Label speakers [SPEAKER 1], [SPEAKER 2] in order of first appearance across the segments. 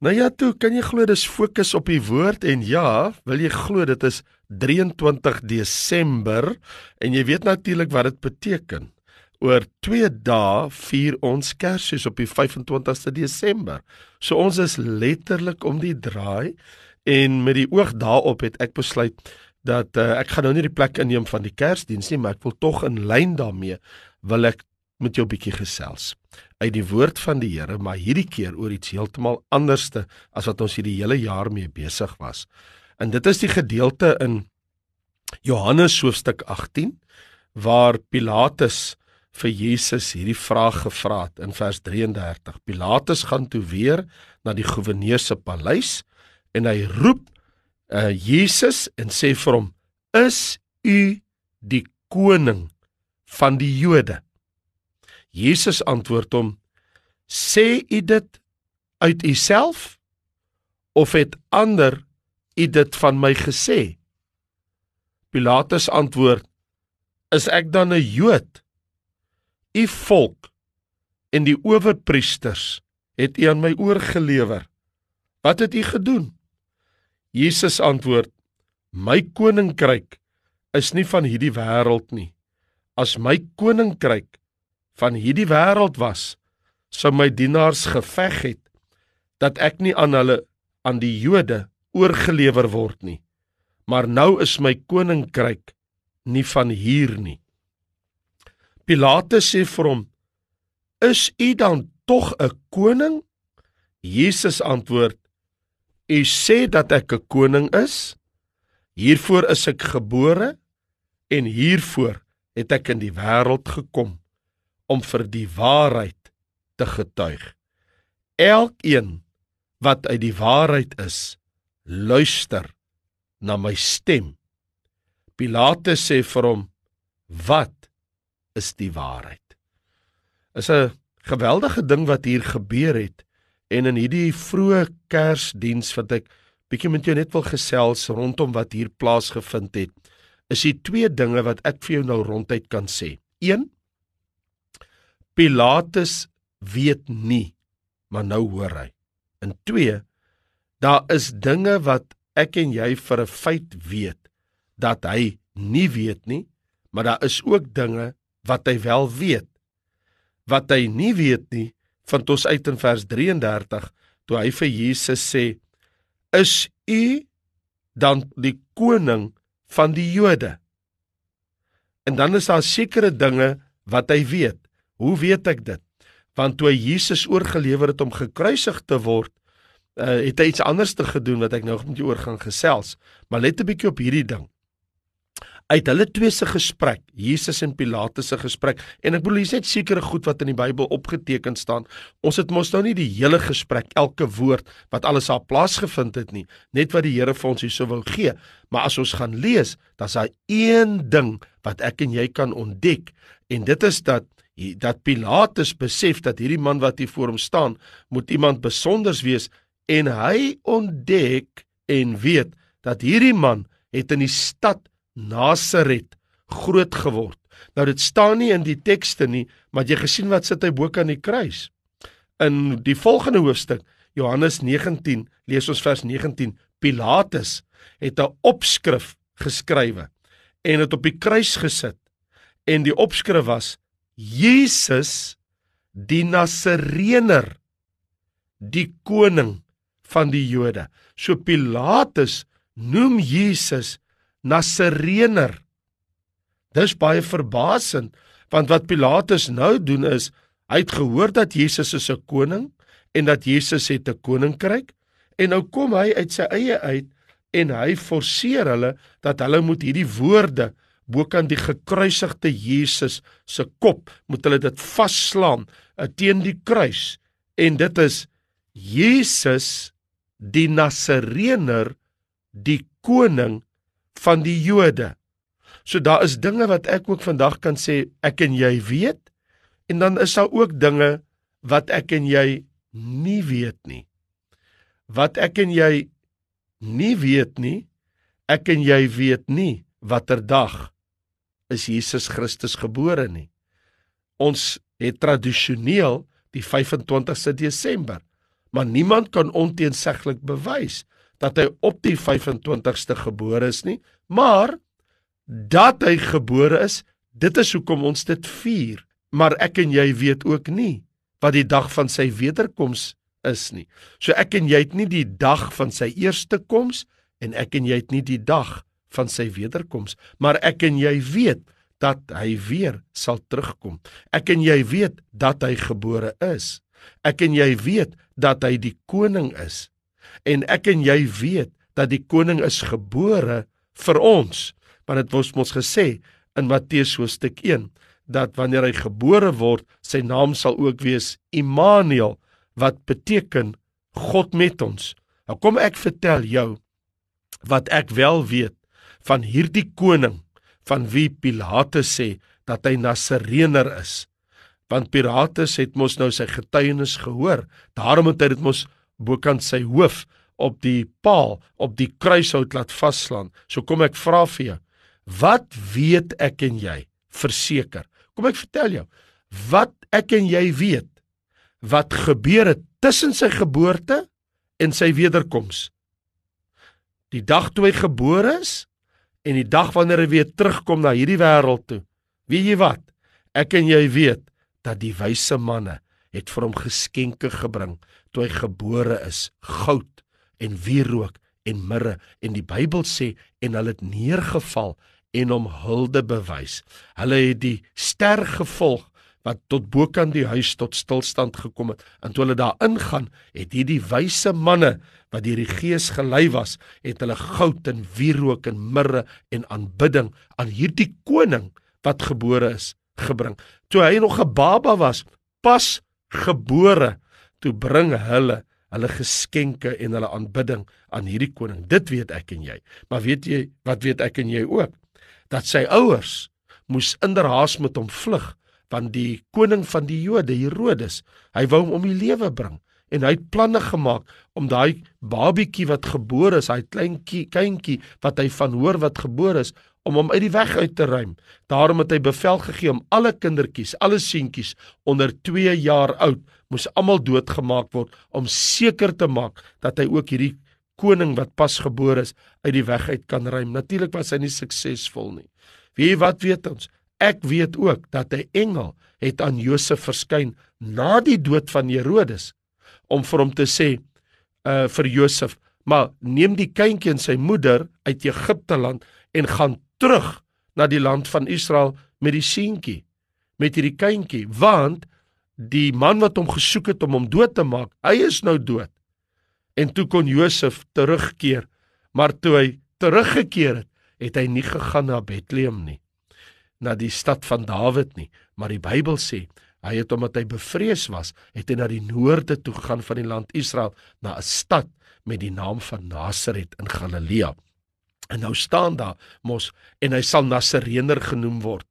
[SPEAKER 1] Nou ja, toe kan jy glo dis fokus op die woord en ja, wil jy glo dit is 23 Desember en jy weet natuurlik wat dit beteken. Oor 2 dae vier ons Kersfees op die 25ste Desember. So ons is letterlik om die draai en met die oog daarop het ek besluit dat uh, ek gaan nou nie die plek inneem van die Kersdiens nie, maar ek wil tog in lyn daarmee wil ek met jou 'n bietjie gesels uit die woord van die Here, maar hierdie keer oor iets heeltemal anderste as wat ons hierdie hele jaar mee besig was. En dit is die gedeelte in Johannes hoofstuk 18 waar Pilatus vir Jesus hierdie vraag gevra het in vers 33. Pilatus gaan toe weer na die goewerneur se paleis en hy roep uh, Jesus en sê vir hom: "Is u die koning van die Jode?" Jesus antwoord hom: "Sê u dit uit u self of het ander u dit van my gesê?" Pilatus antwoord: "Is ek dan 'n Jood? U volk en die owerpriesters het u aan my oorgelewer. Wat het u gedoen?" Jesus antwoord: "My koninkryk is nie van hierdie wêreld nie. As my koninkryk van hierdie wêreld was, sou my dienaars geveg het dat ek nie aan hulle aan die Jode oorgelewer word nie. Maar nou is my koninkryk nie van hier nie. Pilate sê vir hom: "Is u dan tog 'n koning?" Jesus antwoord: "U sê dat ek 'n koning is. Hiervoor is ek gebore en hiervoor het ek in die wêreld gekom om vir die waarheid te getuig. Elkeen wat uit die waarheid is, luister na my stem. Pilatus sê vir hom: "Wat is die waarheid?" Is 'n geweldige ding wat hier gebeur het en in hierdie vroeë Kersdiens wat ek bietjie met jou net wil gesels rondom wat hier plaasgevind het. Is hier twee dinge wat ek vir jou nou ronduit kan sê. 1 Pilatus weet nie, maar nou hoor hy. In 2 daar is dinge wat ek en jy vir 'n feit weet dat hy nie weet nie, maar daar is ook dinge wat hy wel weet. Wat hy nie weet nie, vind ons uit in vers 33 toe hy vir Jesus sê: "Is u dan die koning van die Jode?" En dan is daar sekere dinge wat hy weet. Hoe weet ek dit? Want toe Jesus oorgelewer het om gekruisig te word, uh, het hy iets anders te gedoen wat ek nou met jou oor gaan gesels. Maar let 'n bietjie op hierdie ding. Uit hulle twee se gesprek, Jesus en Pilatus se gesprek, en ek bedoel hier's net sekere goed wat in die Bybel opgeteken staan. Ons het mos nou nie die hele gesprek, elke woord wat alles op plaas gevind het nie, net wat die Here vir ons hier sou wou gee. Maar as ons gaan lees, dan's daar een ding wat ek en jy kan ontdek, en dit is dat dat Pilatus besef dat hierdie man wat hier voor hom staan, moet iemand besonders wees en hy ontdek en weet dat hierdie man het in die stad Nasaret groot geword. Nou dit staan nie in die tekste nie, maar jy gesien wat sit hy bo kan die kruis. In die volgende hoofstuk, Johannes 19, lees ons vers 19, Pilatus het 'n opskrif geskrywe en dit op die kruis gesit. En die opskrif was Jesus die Nasareëner die koning van die Jode. So Pilatus noem Jesus Nasareëner. Dis baie verbasend want wat Pilatus nou doen is hy het gehoor dat Jesus is 'n koning en dat Jesus het 'n koninkryk en nou kom hy uit sy eie uit en hy forceer hulle dat hulle moet hierdie woorde bokant die gekruisigde Jesus se kop moet hulle dit vasslaan uh, teen die kruis en dit is Jesus die Nasareëner die koning van die Jode. So daar is dinge wat ek ook vandag kan sê ek en jy weet en dan is daar ook dinge wat ek en jy nie weet nie. Wat ek en jy nie weet nie, ek en jy weet nie watter dag is Jesus Christus gebore nie. Ons het tradisioneel die 25ste Desember. maar niemand kan onteenseglik bewys dat hy op die 25ste gebore is nie, maar dat hy gebore is, dit is hoekom ons dit vier. Maar ek en jy weet ook nie wat die dag van sy wederkoms is nie. So ek en jy het nie die dag van sy eerste koms en ek en jy het nie die dag van sy wederkoms, maar ek en jy weet dat hy weer sal terugkom. Ek en jy weet dat hy gebore is. Ek en jy weet dat hy die koning is. En ek en jy weet dat die koning is gebore vir ons. Want dit word mos gesê in Matteus hoofstuk 1 dat wanneer hy gebore word, sy naam sal ook wees Immanuel wat beteken God met ons. Nou kom ek vertel jou wat ek wel weet van hierdie koning van wie Pilatus sê dat hy Nasareener is want Pilatus het mos nou sy getuienis gehoor. Daarom het hy dit mos bokant sy hoof op die paal op die kruishout laat vaslaan. So kom ek vra vir jou, wat weet ek en jy verseker? Kom ek vertel jou, wat ek en jy weet wat gebeur het tussen sy geboorte en sy wederkoms. Die dag toe hy gebore is en die dag wanneer hy weer terugkom na hierdie wêreld toe. Weet jy wat? Ek en jy weet dat die wyse manne het vir hom geskenke gebring toe hy gebore is, goud en wierook en mirre en die Bybel sê en hulle het neergeval en hom hulde bewys. Hulle het die ster gevolg wat tot bokant die huis tot stilstand gekom het. En toe hulle daar ingaan, het hierdie wyse manne wat deur die Gees gelei was, het hulle goud en wierook en mirre en aanbidding aan hierdie koning wat gebore is gebring. Toe hy nog 'n baba was, pas gebore, toe bring hulle hulle geskenke en hulle aanbidding aan hierdie koning. Dit weet ek en jy. Maar weet jy wat weet ek en jy ook? Dat sy ouers moes inderhaas met hom vlug want die koning van die Jode, Herodes, hy wou hom om die lewe bring en hy het planne gemaak om daai babietjie wat gebore is, daai klein kindjie wat hy van hoor wat gebore is, om hom uit die weg uit te ruim. Daarom het hy bevel gegee om alle kindertjies, alle seentjies onder 2 jaar oud moes almal doodgemaak word om seker te maak dat hy ook hierdie koning wat pas gebore is uit die weg uit kan ruim. Natuurlik was hy nie suksesvol nie. Wie wat weet ons? Ek weet ook dat 'n engel het aan Josef verskyn na die dood van Herodes om vir hom te sê uh vir Josef, maar neem die kindjie en sy moeder uit Egipte land en gaan terug na die land van Israel met die seentjie, met hierdie kindjie, want die man wat hom gesoek het om hom dood te maak, hy is nou dood. En toe kon Josef terugkeer, maar toe hy teruggekeer het, het hy nie gegaan na Bethlehem nie, na die stad van Dawid nie, maar die Bybel sê hy het omdat hy bevrees was, het hy na die noorde toe gegaan van die land Israel na 'n stad met die naam van Nasaret in Galilea. En nou staan daar mos en hy sal Nasareener genoem word.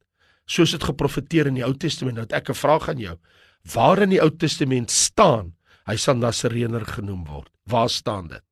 [SPEAKER 1] Soos dit geprofeteer in die Ou Testament. Nou ek 'n vraag aan jou. Waar in die Ou Testament staan hy sal Nasareener genoem word? Waar staan dit?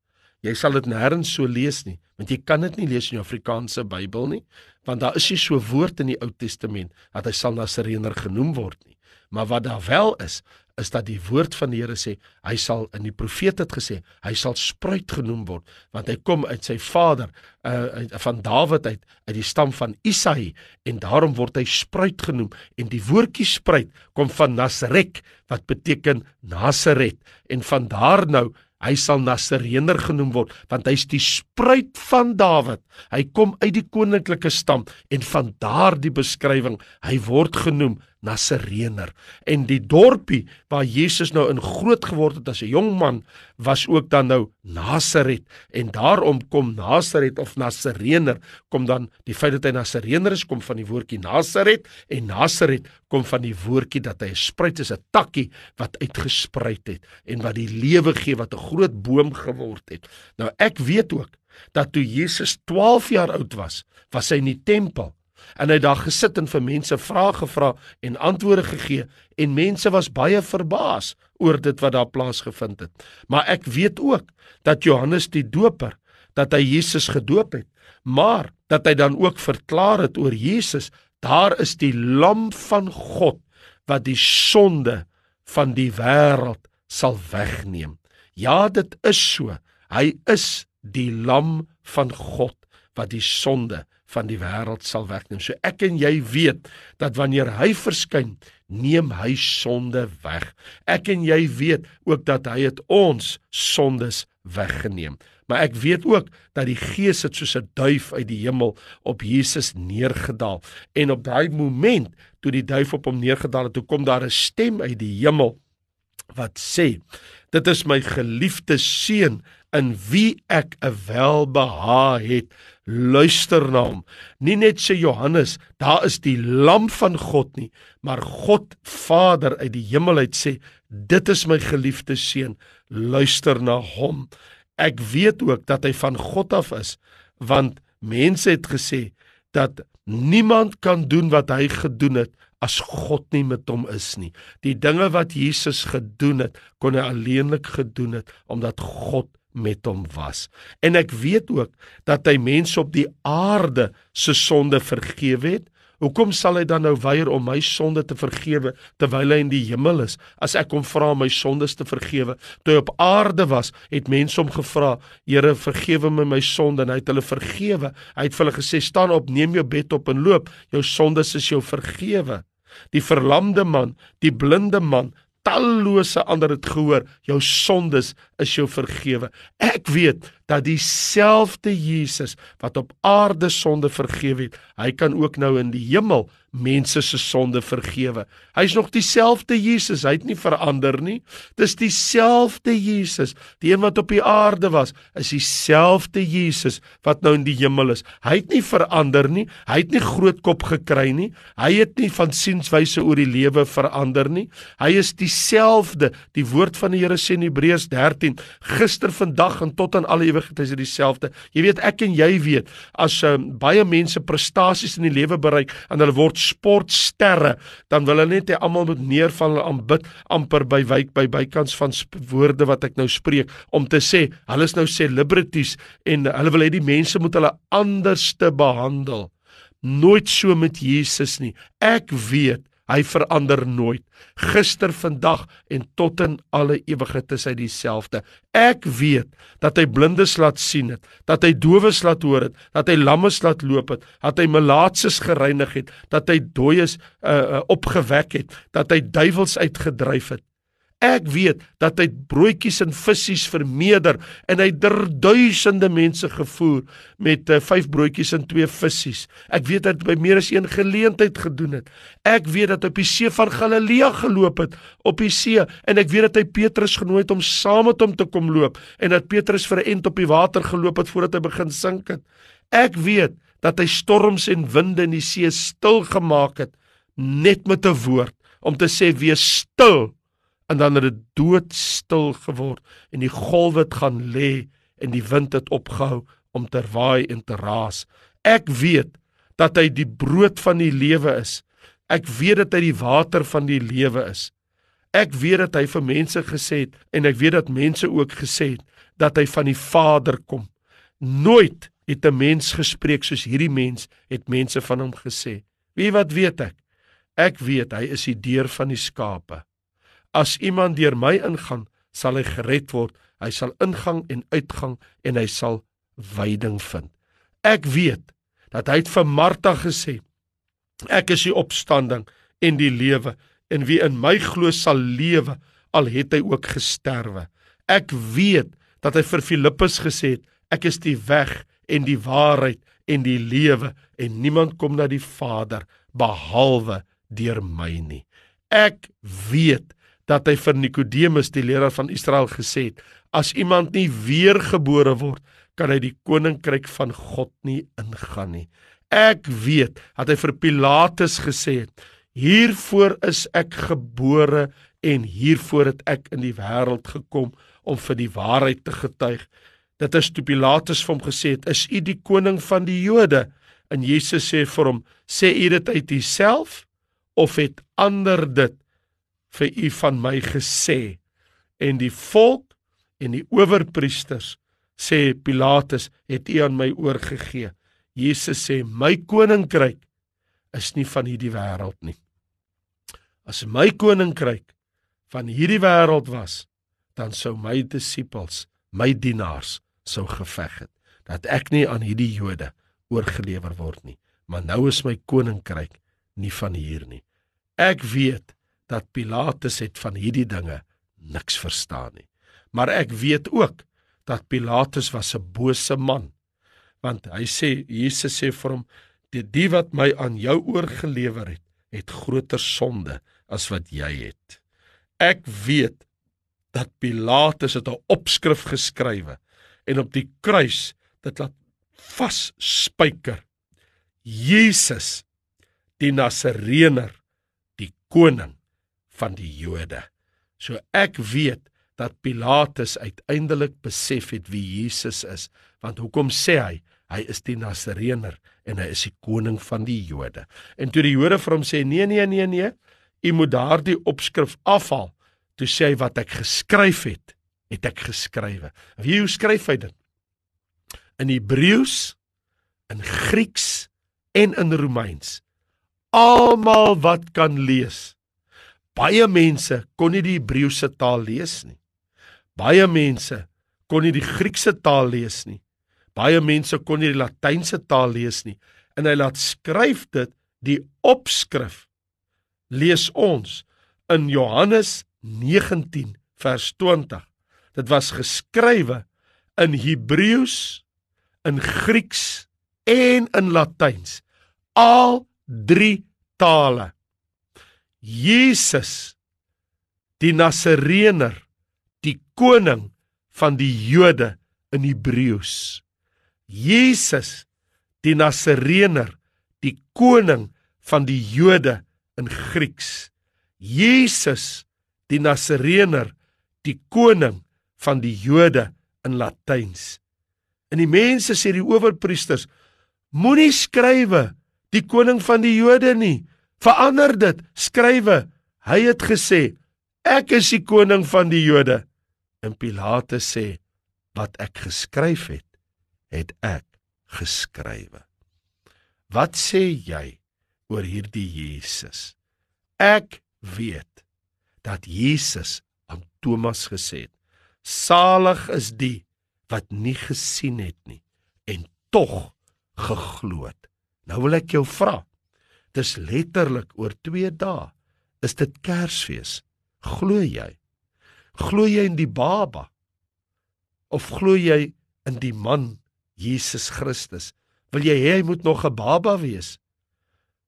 [SPEAKER 1] Jy sal dit nêrens so lees nie, want jy kan dit nie lees in jou Afrikaanse Bybel nie, want daar is nie so woord in die Ou Testament dat hy sal Nasareener genoem word nie. Maar wat daar wel is, is dat die woord van die Here sê hy sal in die profeet het gesê hy sal spruit genoem word want hy kom uit sy vader uh, van Dawid uit uit die stam van Isaï en daarom word hy spruit genoem en die woordjie spruit kom van Nasrek wat beteken Nasaret en van daar nou hy sal Nasareener genoem word want hy's die spruit van Dawid. Hy kom uit die koninklike stam en van daar die beskrywing. Hy word genoem Nasareener. En die dorpie waar Jesus nou in groot geword het as 'n jong man was ook dan nou Nasaret en daarom kom Nasaret of Nasareener kom dan die feit dat hy Nasareener is kom van die woordjie Nasaret en Nasaret kom van die woordjie dat hy 'n spruit is 'n takkie wat uitgespruit het en wat die lewe gee wat 'n groot boom geword het. Nou ek weet ook dat toe Jesus 12 jaar oud was, was hy in die tempel en hy daar gesit en vir mense vrae gevra en antwoorde gegee en mense was baie verbaas oor dit wat daar plaasgevind het. Maar ek weet ook dat Johannes die Doper dat hy Jesus gedoop het, maar dat hy dan ook verklaar het oor Jesus, daar is die lam van God wat die sonde van die wêreld sal wegneem. Ja, dit is so. Hy is die lam van God wat die sonde van die wêreld sal wegneem. So ek en jy weet dat wanneer hy verskyn, neem hy sonde weg. Ek en jy weet ook dat hy het ons sondes weggeneem. Maar ek weet ook dat die Gees het soos 'n duif uit die hemel op Jesus neergedaal. En op daai oomblik toe die duif op hom neergedaal het, toe kom daar 'n stem uit die hemel wat sê: "Dit is my geliefde seun in wie ek 'n welbehae het." Luister na hom. Nie net sê Johannes, daar is die lam van God nie, maar God Vader uit die hemel uit sê, dit is my geliefde seun, luister na hom. Ek weet ook dat hy van God af is, want mense het gesê dat niemand kan doen wat hy gedoen het as God nie met hom is nie. Die dinge wat Jesus gedoen het, kon hy alleenlik gedoen het omdat God met hom was. En ek weet ook dat hy mense op die aarde se sonde vergewe het. Hoekom sal hy dan nou weier om my sonde te vergewe terwyl hy in die hemel is? As ek hom vra om my sondes te vergewe, toe hy op aarde was, het mense hom gevra, Here, vergewe my my sonde en hy het hulle vergewe. Hy het vir hulle gesê, staan op, neem jou bed op en loop. Jou sondes is jou vergewe. Die verlamde man, die blinde man, tallose ander het gehoor, jou sondes is jou vergewe. Ek weet dat dieselfde Jesus wat op aarde sonde vergewe het, hy kan ook nou in die hemel mense se sonde vergewe. Hy's nog dieselfde Jesus, hy het nie verander nie. Dis dieselfde Jesus, die een wat op die aarde was, is dieselfde Jesus wat nou in die hemel is. Hy het nie verander nie. Hy het nie groot kop gekry nie. Hy het nie van sienswyse oor die lewe verander nie. Hy is dieselfde. Die woord van die Here sê in Hebreërs 13, gister, vandag en tot aan alle ewigheid is hy dieselfde. Jy weet ek en jy weet as um, baie mense prestasies in die lewe bereik en hulle word sportsterre, dan wil hulle net hê almal moet neerval en aanbid amper by wyk by bykans van woorde wat ek nou spreek om te sê hulle is nou celebrities en hulle wil hê die mense moet hulle anders te behandel. Nooit so met Jesus nie. Ek weet Hy verander nooit. Gister, vandag en tot in alle ewigheid is hy dieselfde. Ek weet dat hy blindes laat sien het, dat hy dowes laat hoor het, dat hy lammes laat loop het, dat hy malaatses gereinig het, dat hy dooies uh, uh, opgewek het, dat hy duiwels uitgedryf het. Ek weet dat hy broodjies en visse vermeerder en hy der duisende mense gevoer met uh, vyf broodjies en twee visse. Ek weet dat hy by meer as een geleentheid gedoen het. Ek weet dat hy op die see van Galilea geloop het op die see en ek weet dat hy Petrus genooi het om saam met hom te kom loop en dat Petrus vir 'n ent op die water geloop het voordat hy begin sink het. Ek weet dat hy storms en winde in die see stil gemaak het net met 'n woord om te sê wees stil en dan het dit doodstil geword en die golwe het gaan lê en die wind het opgehou om te waai en te raas. Ek weet dat hy die brood van die lewe is. Ek weet dat hy die water van die lewe is. Ek weet dat hy vir mense gesê het en ek weet dat mense ook gesê het dat hy van die Vader kom. Nooit het 'n mens gespreek soos hierdie mens het mense van hom gesê. Wie wat weet ek? Ek weet hy is die deur van die skape. As iemand deur my ingaan, sal hy gered word. Hy sal ingang en uitgang en hy sal veiding vind. Ek weet dat hy het vir Martha gesê: Ek is die opstanding en die lewe en wie in my glo sal lewe al het hy ook gesterwe. Ek weet dat hy vir Filippus gesê het: Ek is die weg en die waarheid en die lewe en niemand kom na die Vader behalwe deur my nie. Ek weet dat hy vir Nikodemus die leraar van Israel gesê het: As iemand nie weergebore word, kan hy die koninkryk van God nie ingaan nie. Ek weet dat hy vir Pilatus gesê het: Hiervoor is ek gebore en hiervoor het ek in die wêreld gekom om vir die waarheid te getuig. Dit is toe Pilatus vir hom gesê het: "Is u die koning van die Jode?" En Jesus sê vir hom: "Sê u dit uit uself of het ander dit vir u van my gesê en die volk en die owerpriesters sê Pilatus het u aan my oorgegee Jesus sê my koninkryk is nie van hierdie wêreld nie as my koninkryk van hierdie wêreld was dan sou my disippels, my dienaars sou geveg het dat ek nie aan hierdie Jode oorgelewer word nie. Maar nou is my koninkryk nie van hier nie. Ek weet dat Pilatus het van hierdie dinge niks verstaan nie. Maar ek weet ook dat Pilatus was 'n bose man. Want hy sê Jesus sê vir hom die die wat my aan jou oorgelewer het, het groter sonde as wat jy het. Ek weet dat Pilatus het 'n opskrif geskrywe en op die kruis dit laat vas spyker. Jesus die Nasareëner, die koning van die Jode. So ek weet dat Pilatus uiteindelik besef het wie Jesus is, want hoekom sê hy hy is die Nasareëner en hy is die koning van die Jode. En toe die Jode vir hom sê nee nee nee nee, u moet daardie opskrif afhaal. Toe sê hy wat ek geskryf het, het ek geskrywe. Wie hoe skryf hy dit? In Hebreëus, in Grieks en in Romeins. Almal wat kan lees. Baie mense kon nie die Hebreëse taal lees nie. Baie mense kon nie die Griekse taal lees nie. Baie mense kon nie die Latynse taal lees nie. En hy laat skryf dit die opskrif lees ons in Johannes 19 vers 20. Dit was geskrywe in Hebreëus, in Grieks en in Latyns. Al drie tale. Jesus die Nasareëner, die koning van die Jode in Hebreëus. Jesus die Nasareëner, die koning van die Jode in Grieks. Jesus die Nasareëner, die koning van die Jode in Latyns. En die mense sê die owerpriesters moenie skrywe die koning van die Jode nie. Verander dit. Skrywe. Hy het gesê ek is die koning van die Jode. En Pilate sê wat ek geskryf het, het ek geskrywe. Wat sê jy oor hierdie Jesus? Ek weet dat Jesus aan Thomas gesê het: Salig is die wat nie gesien het nie en tog geglo het. Nou wil ek jou vra. Dis letterlik oor 2 dae is dit Kersfees. Glo jy? Glo jy in die baba? Of glo jy in die man Jesus Christus? Wil jy hê hy moet nog 'n baba wees?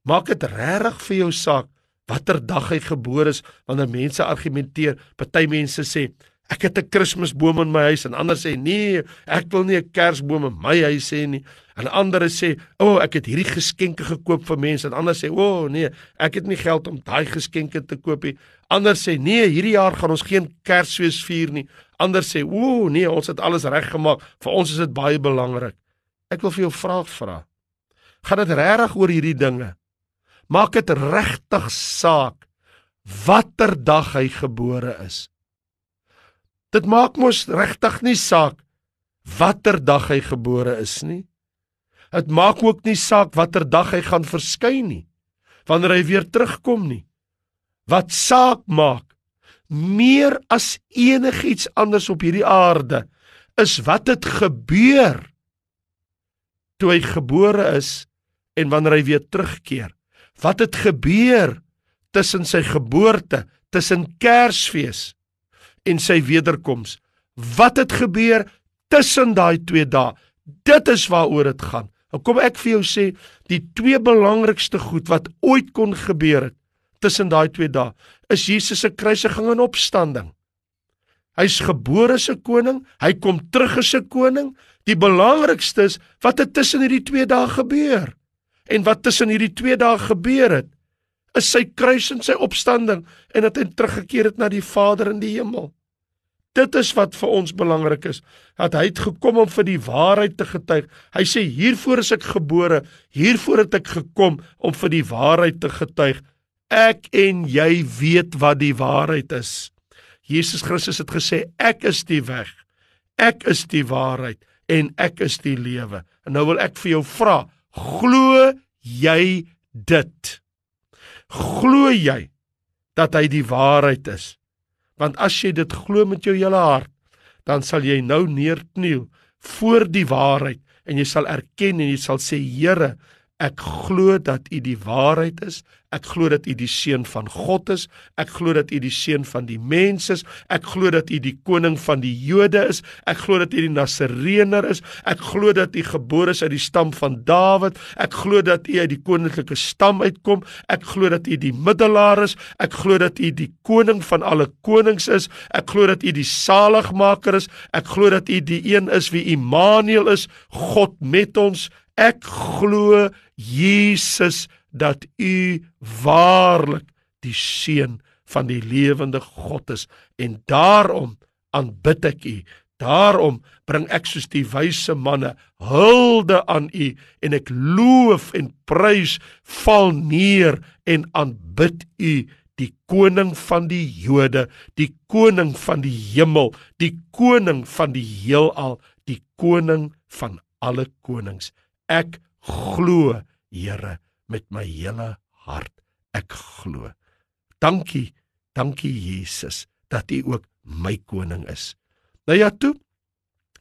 [SPEAKER 1] Maak dit regtig vir jou saak watter dag hy gebore is wanneer mense argumenteer. Party mense sê ek het 'n Kersboom in my huis en ander sê nee, ek wil nie 'n Kersboom in my huis hê nie. En ander sê, "O, oh, ek het hierdie geskenke gekoop vir mense." En ander sê, "O, oh, nee, ek het nie geld om daai geskenke te koop nie." Ander sê, "Nee, hierdie jaar gaan ons geen Kersfees vier nie." Ander sê, "O, nee, ons het alles reggemaak. Vir ons is dit baie belangrik." Ek wil vir jou vraag vra. Gaan dit regtig oor hierdie dinge? Maak dit regtig saak watter dag hy gebore is? Dit maak mos regtig nie saak watter dag hy gebore is nie. Dit maak ook nie saak watter dag hy gaan verskyn nie. Wanneer hy weer terugkom nie. Wat saak maak meer as enigiets anders op hierdie aarde is wat het gebeur toe hy gebore is en wanneer hy weer terugkeer. Wat het gebeur tussen sy geboorte, tussen Kersfees en sy wederkoms? Wat het gebeur tussen daai twee dae? Dit is waaroor dit gaan. Nou kom ek vir jou sê, die twee belangrikste goed wat ooit kon gebeur het tussen daai twee dae, is Jesus se kruisiging en opstanding. Hy's gebore as 'n koning, hy kom terug as 'n koning. Die belangrikste is wat het tussen hierdie twee dae gebeur. En wat tussen hierdie twee dae gebeur het, is sy kruis en sy opstanding en dat hy teruggekeer het na die Vader in die hemel. Dit is wat vir ons belangrik is, dat hy het gekom om vir die waarheid te getuig. Hy sê hiervoor is ek gebore, hiervoor het ek gekom om vir die waarheid te getuig. Ek en jy weet wat die waarheid is. Jesus Christus het gesê ek is die weg. Ek is die waarheid en ek is die lewe. En nou wil ek vir jou vra, glo jy dit? Glo jy dat hy die waarheid is? Want as jy dit glo met jou hele hart, dan sal jy nou neerkniel voor die waarheid en jy sal erken en jy sal sê Here, ek glo dat U die waarheid is. Ek glo dat U die seun van God is. Ek glo dat U die seun van die mense is. Ek glo dat U die koning van die Jode is. Ek glo dat U die Nasareëner is. Ek glo dat U gebore is uit die stam van Dawid. Ek glo dat U uit die koninklike stam uitkom. Ek glo dat U die middelaar is. Ek glo dat U die koning van alle konings is. Ek glo dat U die saligmaker is. Ek glo dat U die een is wie Immanuel is, God met ons. Ek glo Jesus dat u waarlik die seun van die lewende God is. En daarom aanbid ek u. Daarom bring ek soos die wyse manne hulde aan u en ek loof en prys val neer en aanbid u die koning van die Jode die koning van die hemel die koning van die heelal die koning van alle konings ek glo Here met my hele hart. Ek glo. Dankie, dankie Jesus dat U ook my koning is. Nou ja toe.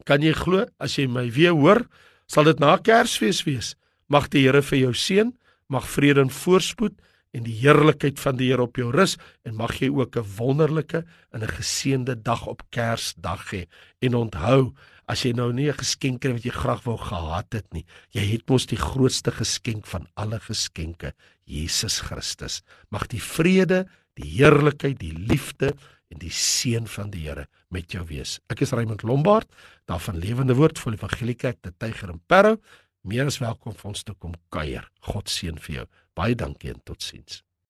[SPEAKER 1] Kan jy glo as jy my weer hoor, sal dit na Kersfees wees. Mag die Here vir jou seën, mag vrede en voorspoed en die heerlikheid van die Here op jou rus en mag jy ook 'n wonderlike en 'n geseënde dag op Kersdag hê. En onthou, as jy nou nie 'n geskenk het wat jy graag wou gehad het nie. Jy het mos die grootste geskenk van alle geskenke, Jesus Christus. Mag die vrede, die heerlikheid, die liefde en die seën van die Here met jou wees. Ek is Raymond Lombard, daar van Lewende Woord vir Evangelieke te Tyger en Parow. Meer as welkom vir ons te kom kuier. God seën vir jou. Baie dankie en totsiens.